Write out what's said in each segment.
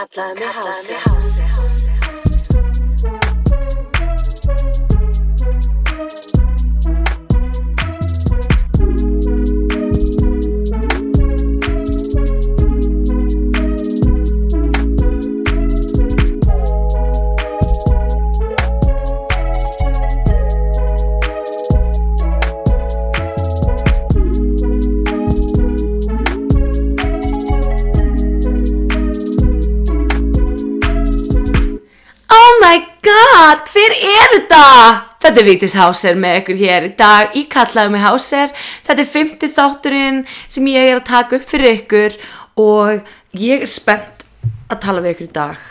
Kallaði mig hási Oh god, hver er þetta? Þetta er Vítis Háser með ykkur hér í dag í Kallaðu mig Háser. Þetta er fymti þátturinn sem ég er að taka upp fyrir ykkur og ég er spennt að tala við ykkur í dag.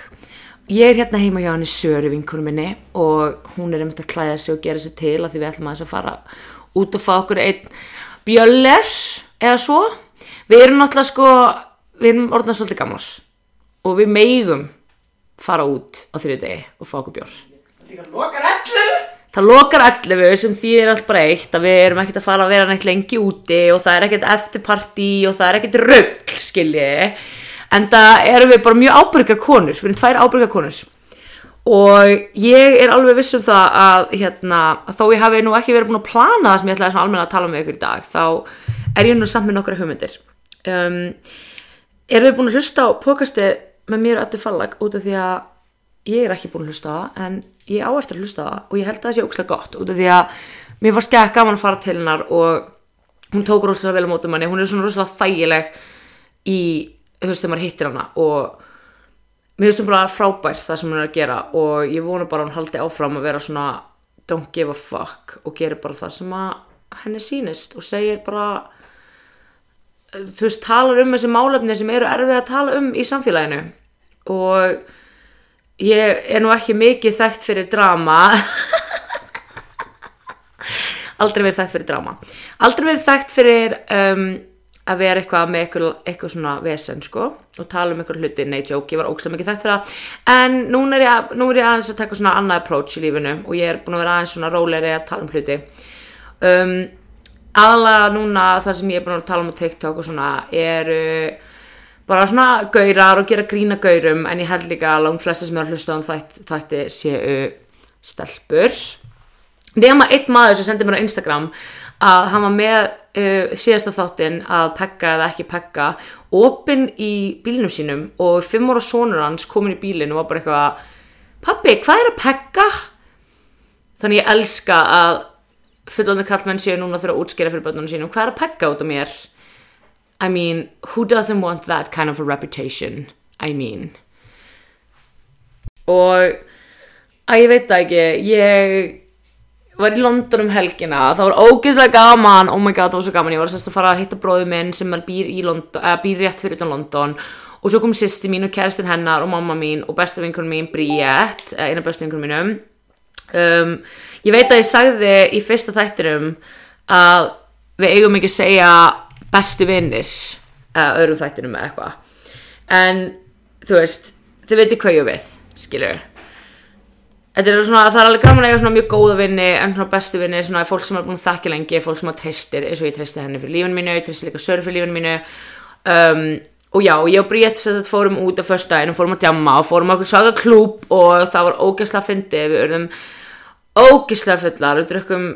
Ég er hérna heima hjá henni Söru vinkunum minni og hún er einmitt að klæða sig og gera sig til að því við ætlum aðeins að fara út og fá okkur einn bjöller eða svo. Við erum náttúrulega sko, við erum orðnað svolítið gamlar og við meigum fara út á þriðu degi og fá okkur bjór. Það lokar 11 sem þýðir allt bara eitt að við erum ekkert að fara að vera neitt lengi úti og það er ekkert eftirparti og það er ekkert rugg, skiljiði. En það erum við bara mjög ábyrgar konur, við erum tvær ábyrgar konur. Og ég er alveg viss um það að, hérna, að þó ég hafi nú ekki verið búin að plana það sem ég ætlaði almenna að tala með ykkur í dag, þá er ég nú samt með nokkra hugmyndir. Um, eru þið búin að hlusta á pokastið með mér öllu fallag út af því að ég er ekki búin að hlusta það en ég á eftir að hlusta það og ég held að það sé ókslega gott út af því að mér var skekk gaman að fara til hennar og hún tók rosalega vel á mótum manni. Hún er svona rosalega þægileg í, þú veist, þegar maður hittir hana og mér finnst hún bara frábær það sem hún er að gera og ég vona bara hún haldi áfram að vera svona don't give a fuck og gerir bara það sem að henni sýnist og segir bara þú veist, talar um þessi málefni sem eru erfið að tala um í samfélaginu og ég er nú ekki mikið þekkt fyrir drama. Aldrei verið þekkt fyrir drama. Aldrei verið þekkt fyrir um, að vera eitthvað með eitthvað, eitthvað svona vesen sko og tala um eitthvað hluti, nei joke, ég var ógsam ekki þekkt fyrir það. En núna er, ég, nú er ég aðeins að taka svona annað approach í lífinu og ég er búin að vera aðeins svona rólegri að tala um hluti. Um, aðalega núna þar sem ég er búin að tala um TikTok og svona eru bara svona gaurar og gera grína gaurum en ég held líka að langt flesti sem er að hlusta um þætt, þætti séu stelpur nema einn maður sem sendi mér á Instagram að hann var með uh, síðasta þáttinn að pekka eða ekki pekka opinn í bílnum sínum og fimm ára sonur hans komin í bílinn og var bara eitthvað pappi, hvað er að pekka? þannig ég elska að fullandi kallmenn séu núna þurfa að útskýra fyrir börnunum sínum hvað er að pekka út af mér I mean, who doesn't want that kind of a reputation? I mean. Og að ég veit það ekki ég var í London um helgina það var ógeðslega gaman, oh my god það var svo gaman. Ég var sérst að fara að hitta bróðu minn sem býr, London, uh, býr rétt fyrir utan London. Og svo kom sýsti mín og kæristinn hennar og mamma mín og bestu vinkunum mín Bríett, eina bestu vinkunum mínum. Um, ég veit að ég sagði í fyrsta þættinum að við eigum ekki að segja bestu vinnir eða öðrum þættinum eða eitthvað. En þú veist, þið veitir hvað ég við skilur Þetta er svona, það er alveg gaman að eiga svona mjög góða vinni en svona bestu vinni, svona fólk sem er búin að þekka lengi, fólk sem að treystir, eins og ég treysti henni fyrir lífinu mínu, ég treysti líka Sör fyrir lífinu mínu. Um, og já, ég og Bríett að fórum út á föstudaginn og fórum að djamma og fórum á okkur svaka klúb og það var ógeðslega fyndið, við urðum ógeðslega fullar og drukkum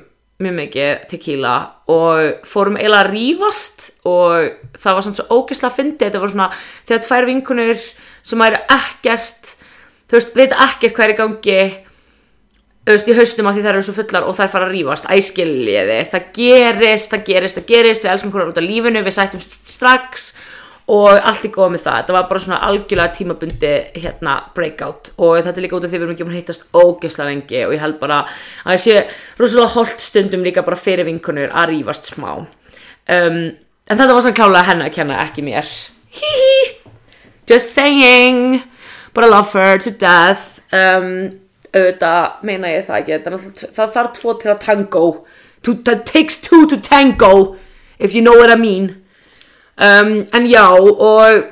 mjög mikið tequila og fórum eiginlega að rífast og það var svona svo ógeðslega fyndið, þetta var svona þegar tvær vinkunir sem væri ekkert þú veist, veit ekkert hvað er í gangi þú veist, í haustum að því þær eru svo fullar og þær fara að rífast, æskiljiði það gerist, það gerist, það gerist. Við elskum hverjar út af lífinu, við sættum strax og allt er góð með það. Þetta var bara svona algjörlega tímabundi hérna breakout. Og þetta er líka út af því við erum ekki búin að hittast ógeðslega lengi. Og ég held bara að ég sé rosalega holt stundum líka bara fyrir vinkunur að rífast smá. Um, en þetta var svona klálega henni að kenna ekki mér. Hihi just saying. I love her to death. Um, auðvitað meina ég það ekki. Það þarf tvo til að tango. To, that takes two to tango if you know what I mean um, en já og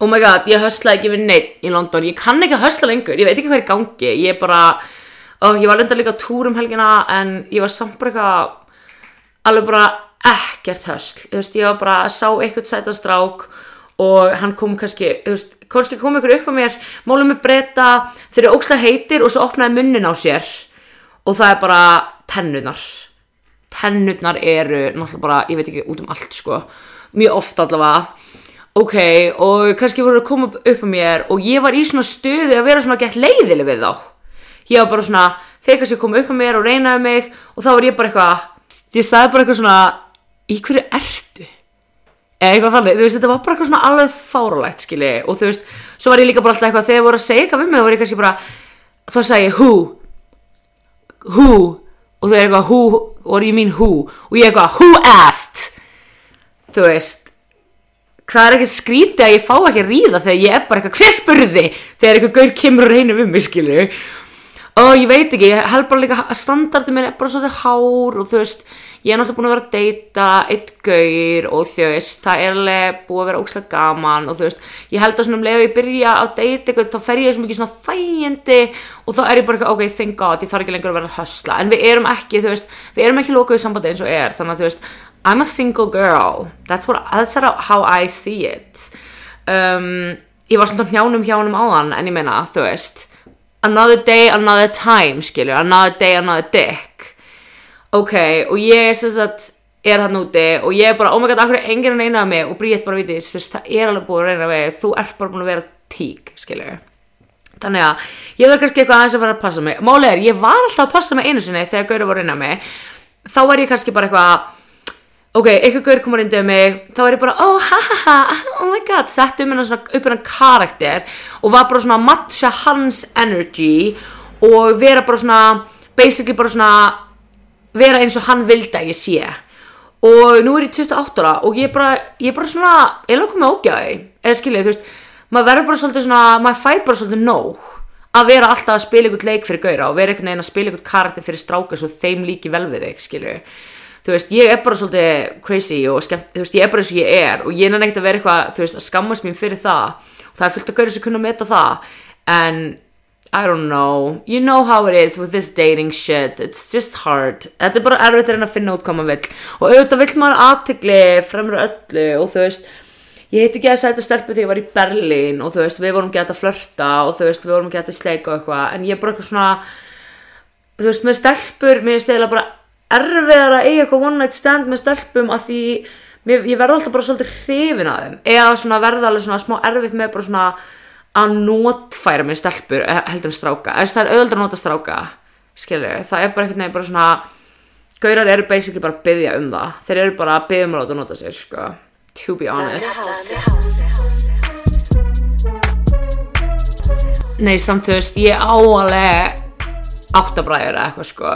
oh my god, ég hösla ekki við neitt í London, ég kann ekki að hösla lengur ég veit ekki hvað er gangi, ég bara og ég var enda líka túr um helgina en ég var samt bara eitthvað alveg bara ekkert hösl. Þú veist, ég var bara sá eitthvað sæta strák og hann kom kannski, þú veist, kannski kom ykkur upp á mér málum með breyta, þeir eru ókslega heitir og svo opnaði munnin á sér og það er bara tennurnar. Tennurnar eru náttúrulega bara, ég veit ekki, út um allt sko mjög oft allavega. Ok, og kannski voru að koma upp á mér og ég var í svona stöðu að vera svona gett leiðileg við þá. Ég var bara svona, þeir kannski koma upp á mér og reynaði mig og þá var ég bara eitthvað ég sagði bara eitthvað svona í hverju ertu? eða eitthvað þannig, þú veist, þetta var bara eitthvað svona alveg fáralegt, skilji, og þú veist svo var ég líka bara alltaf eitthvað, þegar voru að segja eitthvað við mig þá var ég kannski bara, þá sagði ég who, who? Og þau er eitthvað what do you mean who? Og ég eitthvað, who asked þú veist hvað er ekki skrítið að ég fá ekki að ríða þegar ég er bara eitthvað, hver spurði? Þegar eitthvað gaur kemur reynir við mig, skilju og ég veit ekki, ég held bara líka að standardi minn er bara svolítið hár og þú veist, ég er náttúrulega búin að vera að deyta eitt gaur og þú veist það er alveg búið að vera ókslega gaman og þú veist, ég held að svona um leið og ég byrja að deyta eitthvað, þá fer ég svo mikið svona þægindi og þá er ég bara eitthvað, ok, thank god ég þarf ekki lengur að vera að hösla, en við erum ekki þú veist, við erum ekki lókuð í sambandi eins og er þannig að þú veist, I'm a single girl that's, what, that's how I see it um, ég var svona hjánum hjánum áðan en ég meina, þú veist another day, another time, skilju, another day, another dick. Ok, og ég sem sagt er hann úti og ég er bara, oh my god, akkur er enginn að reyna að mig og Bríett bara veist, það er alveg búið að reyna að mig, þú ert bara búin að vera tík, skilju. Þannig að ég þarf kannski eitthvað aðeins að fara að passa mig. Málið er, ég var alltaf að passa mig einu sinni þegar Gauri var að reyna að mig. Þá var ég kannski bara eitthvað, ok, eitthvað gaur komur indið mig, þá er ég bara, oh ha ha ha, oh my god, sett um hennar svona upp hennar karakter og var bara svona að matcha hans energy og vera bara svona, basically bara svona, vera eins og hann vildi að ég sé. Og nú er ég 28 ára og ég er bara, ég er bara svona, ég er alveg komið ógæði, eða skiljið, þú veist, maður verður bara svolítið svona, maður fær bara svolítið nóg að vera alltaf að spila ykkur leik fyrir gauðra og vera einhvern veginn að spila ykkur karakter fyrir stráka svo þeim líki vel við þig, skiljið þú veist, ég er bara svolítið crazy og skemmt, þú veist, ég er bara eins og ég er og ég er neitt að vera eitthvað, þú veist, að skammast mér fyrir það. Og það er fullt að gauðra sem kunna meta það. En I don't know, you know how it is with this dating shit, it's just hard. Þetta er bara erfitt að reyna að finna út hvað maður vill. Og auðvitað vill maður aðtegli fremur öllu og þú veist ég heiti ekki að setja stelpu þegar ég var í Berlín og þú veist, við vorum gett að flörta og þú veist, við vorum gett að sleika og eitthvað. En ég er bara eitthvað svona þú veist, með stelpur, mér er stæðilega bara erfiðar að eiga eitthvað one night stand með stelpum að því mér, ég verði alltaf bara svolítið hrifin að þeim. Eða verða alveg svona smá erfitt með bara svona að notfæra mér stelpur eh, heldur en stráka, þess að það er auðvitað að nota stráka skilju, það er bara einhvern veginn bara svona gaurar eru basically bara að byggja um það, þeir eru bara að byggja um að nota sér sko, to be honest. Nei, samt þú veist, ég áalega áttabræður eða eitthvað sko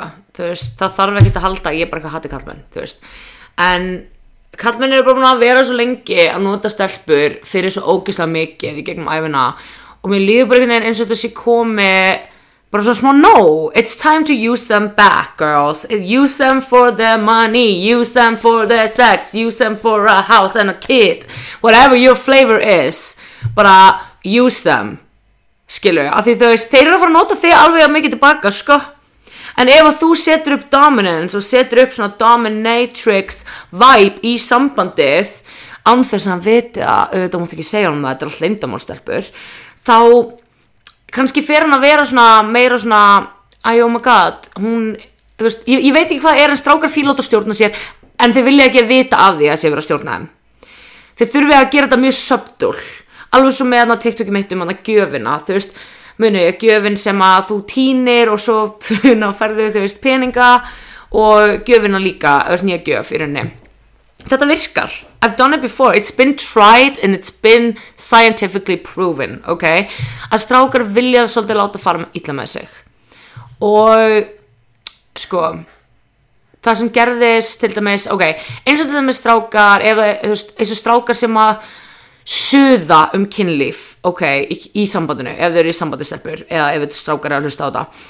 veist, það þarf ekki að halda ég er bara eitthvað hati kallmenn, þú veist. En kallmenn eru bara búin að vera svo lengi að nota stelpur fyrir svo ógislega mikið í gegnum æfina og mér líður bara einhvern veginn eins og þessi komi bara svo smá no it's time to use them back girls. Use them for their money use them for their sex use them for a house and a kid whatever your flavor is. Bara use them. Skilur, af því þau þeir eru að fara að nota þig alveg að mikið tilbaka, sko en ef að þú setur upp dominance og setur upp svona dominatrix vibe í sambandið án þess að hann viti að auðvitað mútt ekki segja hann um það, þetta er alltaf lindamálstelpur þá kannski fer hann að vera svona meira svona æ, oh my god, hún veist, ég, ég veit ekki hvað er en strákar fílót að stjórna sér en þeir vilja ekki vita af því að sé vera að stjórna þeim. Þeir þurfi að gera þetta mjög subdúl alveg svo með að TikToki mitt um hann að gjöfina þú veist, muni, gjöfin sem að þú tínir og svo ferðu þú veist peninga og gjöfina líka, þess nýja gjöf í rauninni. Þetta virkar. I've done it before, it's been tried and it's been scientifically proven ok, að strákar vilja svolítið láta fara illa með sig. Og sko það sem gerðist til dæmis, ok eins og til dæmis strákar eða þú veist, eins og strákar sem að suða um kynlíf ok, í, í sambandinu, ef þau eru í sambandistelpur eða ef þau strákar er að hlusta á það.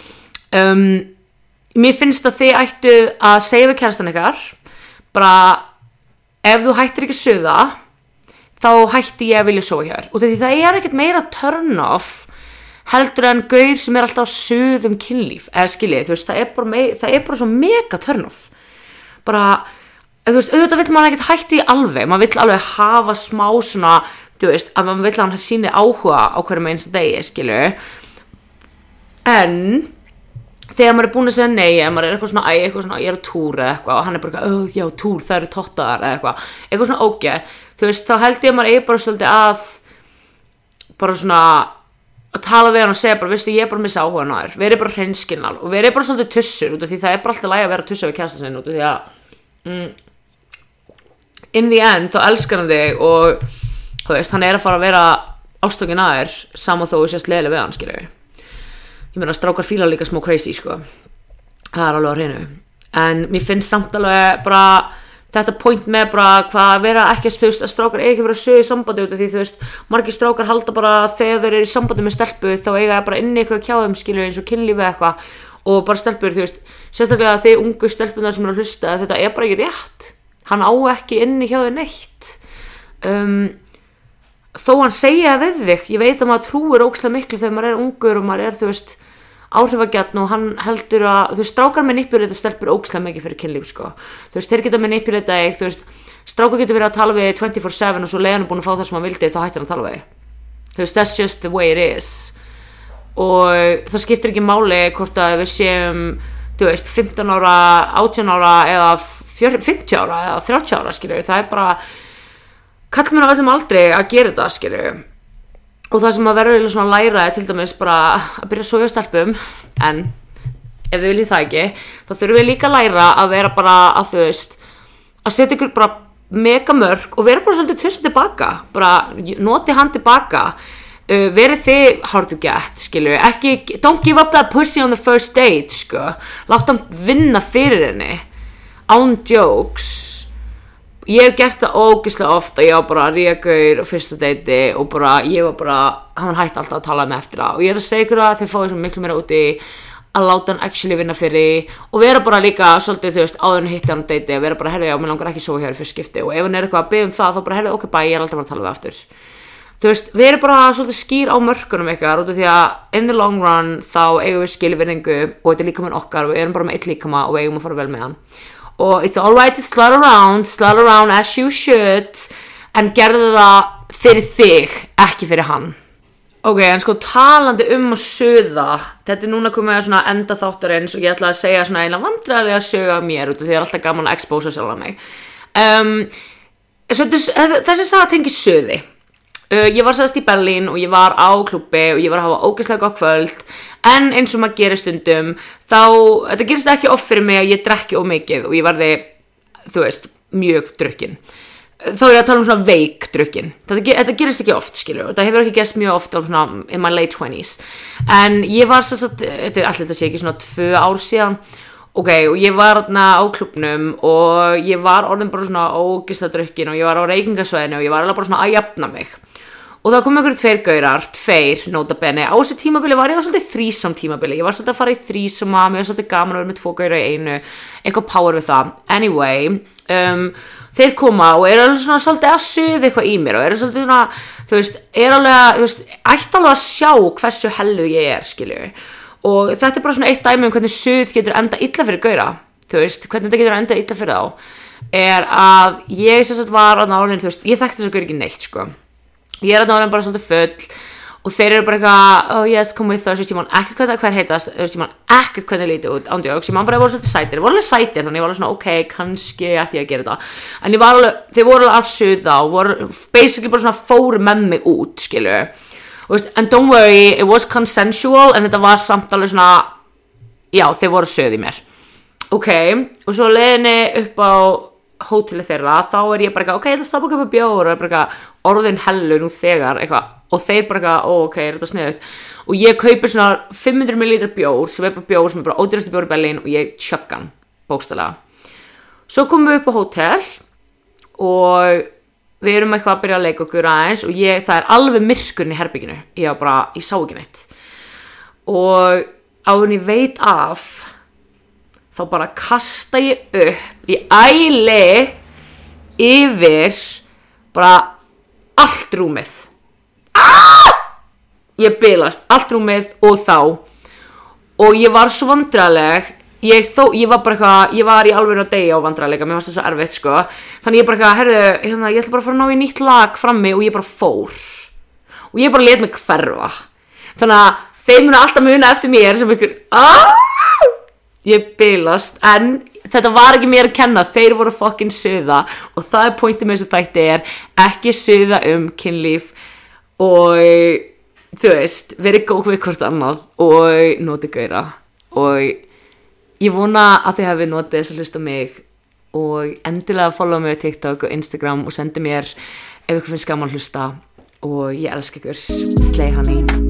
Um, mér finnst að þið ættu að segja við kærastan ykkar bara ef þú hættir ekki suða þá hætti ég að vilja sofa hjá þér. Og því það er ekkert meira turn off heldur en gauð sem er alltaf suð um kynlíf. Eða skiljið, þú veist, það er bara, það er bara svo mega turn off bara, þú veist, auðvitað vill maður ekkert hætti í alveg, maður vill alveg hafa smá svona, þú veist, að maður vill að hann síni áhuga á hverjum einsta degi, skilu en þegar maður er búin að segja nei ef maður er eitthvað svona, æ, eitthvað svona, ég er á túr eða eitthvað og hann er bara, eitthvað, "Ó, já, túr, það eru tottaðar eða eitthvað, eitthvað svona ógeð. Þú veist, þá held ég að maður er bara svolítið að bara svona að tala við hann og segja bara, veistu, ég er bara að missa áhuga á þér, verið bara hreinskilnal og verið bara svolítið tussur út af því það er bara alltaf lægi að vera tussur við kjæsta sinni út af því að mm, in the end, þá elskar hann þig og þú veist, hann er að fara að vera ástökin að þér, saman þó þú sést leðileg við hann, skilur ég meina strákar fíla líka smá crazy sko. Það er alveg á hreinu. En mér finnst samt alveg bara þetta point með bara hvað að vera ekki þú veist að strákar eiga ekki verið að sögja í sambandi út af því þú veist margir strákar halda bara þegar þeir eru í sambandi með stelpu þá eiga það bara inni eitthvað kjáðum skilur eins og kynlífi eitthvað. Og bara stelpur þú veist sérstaklega þeir ungu stelpunar sem eru að hlusta þetta er bara ekki rétt hann á ekki inni hjá þau neitt. Um, þó hann segja við þig ég veit að maður trúir ókslega miklu þegar maður er ungur og maður er þú veist áhrifagjarn og hann heldur að þú veist strákar með nippjuleita stelpur ókslega mikið fyrir kynlíf sko. Þú veist þeir geta með nippjuleita þig þú veist strákar getur verið að tala við þig 24-7 og svo leiðan er búin að fá það sem hann vildi þá hættir hann að tala við þig. Þú veist that's just the way it is. Og það skiptir ekki máli hvort að við séum þú veist 15 ára, 18 ára eða 50 ára eða 30 ára skilur það er bara kall mér á öllum aldrei að gera þetta skilju og það sem að verður eiginlega svona læra er til dæmis bara að byrja að sofa stelpum en ef þið viljið það ekki þá þurfum við líka að læra að vera bara að þú veist að setja ykkur bara mega mörg og vera bara svolítið tussa tilbaka bara noti hann tilbaka. Uh, verið þið hard to get skilju, ekki, don't give up that pussy on the first date sko. Láta hann vinna fyrir henni án jokes. Ég hef gert það ógislega oft að ég var bara ríkaur og fyrsta deiti og bara ég var bara, hann hætti alltaf að tala með eftir það. Og ég er að segja ykkur að þeir fáið svo miklu meira úti að láta hann actually vinna fyrir og vera bara líka svolítið þú veist áður en hitti hann á deiti að vera bara herði já, mér langar ekki svo hér fyrir skipti. Og ef hann er eitthvað að byggja um það þá bara herði ok bæ, ég er alltaf bara að tala við aftur. Þú veist, við erum bara svolítið skýr á mörkunum ykkar út af því að in the long run þá eigum við skilvirðingu og þetta er líka með okkar og við erum bara með eitt líkama og við eigum að fara vel með hann og it's alright to slut around slut around as you should en gerðu það fyrir þig ekki fyrir hann. Ok, en sko talandi um að söða þetta er núna komið að svona enda þáttarins og ég ætla að segja svona eina vandræðilega söga af mér út af því það er alltaf gaman að expósa sjálf að mig. Um, þessi saga tengi söði Uh, ég var sérst í Berlín og ég var á klubbi og ég var að hafa ógeðslega gott kvöld. En eins og maður gerir stundum þá, þetta gerist ekki oft fyrir mig að ég drekki ómikið og ég varði þú veist, mjög drukkin. Þá er ég að tala um svona veik drukkin. Þetta, þetta gerist ekki oft, skilju þetta hefur ekki gerst mjög oft á svona in my late 20s en ég var sérst þetta er allir þetta sé ekki svona tvö ár síðan ok, og ég var þarna á klubnum og ég var orðin bara svona ógeðslega drukkin og ég var á reykingasvæðinu og ég var alveg bara svona að jafna mig. Og það kom einhverju tveir gaurar, tveir notabene, á þessi tímabili var ég á svolítið þrísam tímabili, ég var svolítið að fara í þrísama mér var svolítið gaman að vera með tvo gaurar í einu. Eitthvað power við það, anyway um, þeir koma og er alveg svona svolítið að suða eitthvað í mér og er svolítið svona, þú veist, er alveg þú veist, og þetta er bara svona eitt dæmi um hvernig suð getur enda illa fyrir gaura, þú veist, hvernig þetta getur enda illa fyrir þá er að ég sagt var á náðin, þú veist, ég þekkti þess að gaur ekki neitt, sko. Ég er að náðan bara svolítið full og þeir eru bara eitthvað, oh yes, come with us. Ég man ekkert hvernig hver heitast. Ég man ekkert hvernig lítið út, ándjóks, ég man bara að voru svolítið sætir, þeir voru alveg sætir þannig ég var alveg svona, ok, kannski ætti ég að gera þetta en alveg, þeir voru alveg afsöð þá voru basically bara svona fóru með mig út, skilju and don't worry, it was consensual en þetta var samt alveg svona já, þeir voru söð í mér. Ok, og svo leðinni upp á hóteli þeirra, þá er ég bara eitthvað, ok, ég ætla að stoppa að köpa bjór og er bara eitthvað orðin hellu nú þegar eitthvað og þeir bara eitthvað, ó, ok, er þetta sniðut og ég kaupi svona 500 ml bjór sem er bara bjór sem er bara ódýrastu bjór í Berlín og ég tjöggan, bókstælega svo komum við upp á hótel og við erum eitthvað að byrja að leika okkur aðeins og ég, það er alveg myrkurinn í herbygginu ég bara, ég sá ekki neitt. Og áður ég veit af þá bara kasta ég upp í æli yfir bara allt rúmið. Ah! ég bylast allt rúmið og þá. Og ég var svo vandraleg ég þó, ég var bara eitthvað, ég var í alveg að deyja á vandræðleika, mér varst það svo erfitt sko. Þannig ég bara eitthvað, herðu, hérna, ég ætla bara að fara að ná í nýtt lag frammi og ég bara fór. Og ég bara let mig hverfa. Þannig að þeir munu alltaf muna eftir mér sem ykkur aaaah ég bylast, en þetta var ekki mér að kenna, þeir voru fokkin söða og það er pointið með þessu þætti er ekki söða um kynlíf og þú veist, verið góð við hvort annað og notið gæra og ég vona að þið hefði notið þess að hlusta mig og endilega follow mig á TikTok og Instagram og sendi mér ef ykkur finnst gaman að hlusta. Og ég elska ykkur, slay honey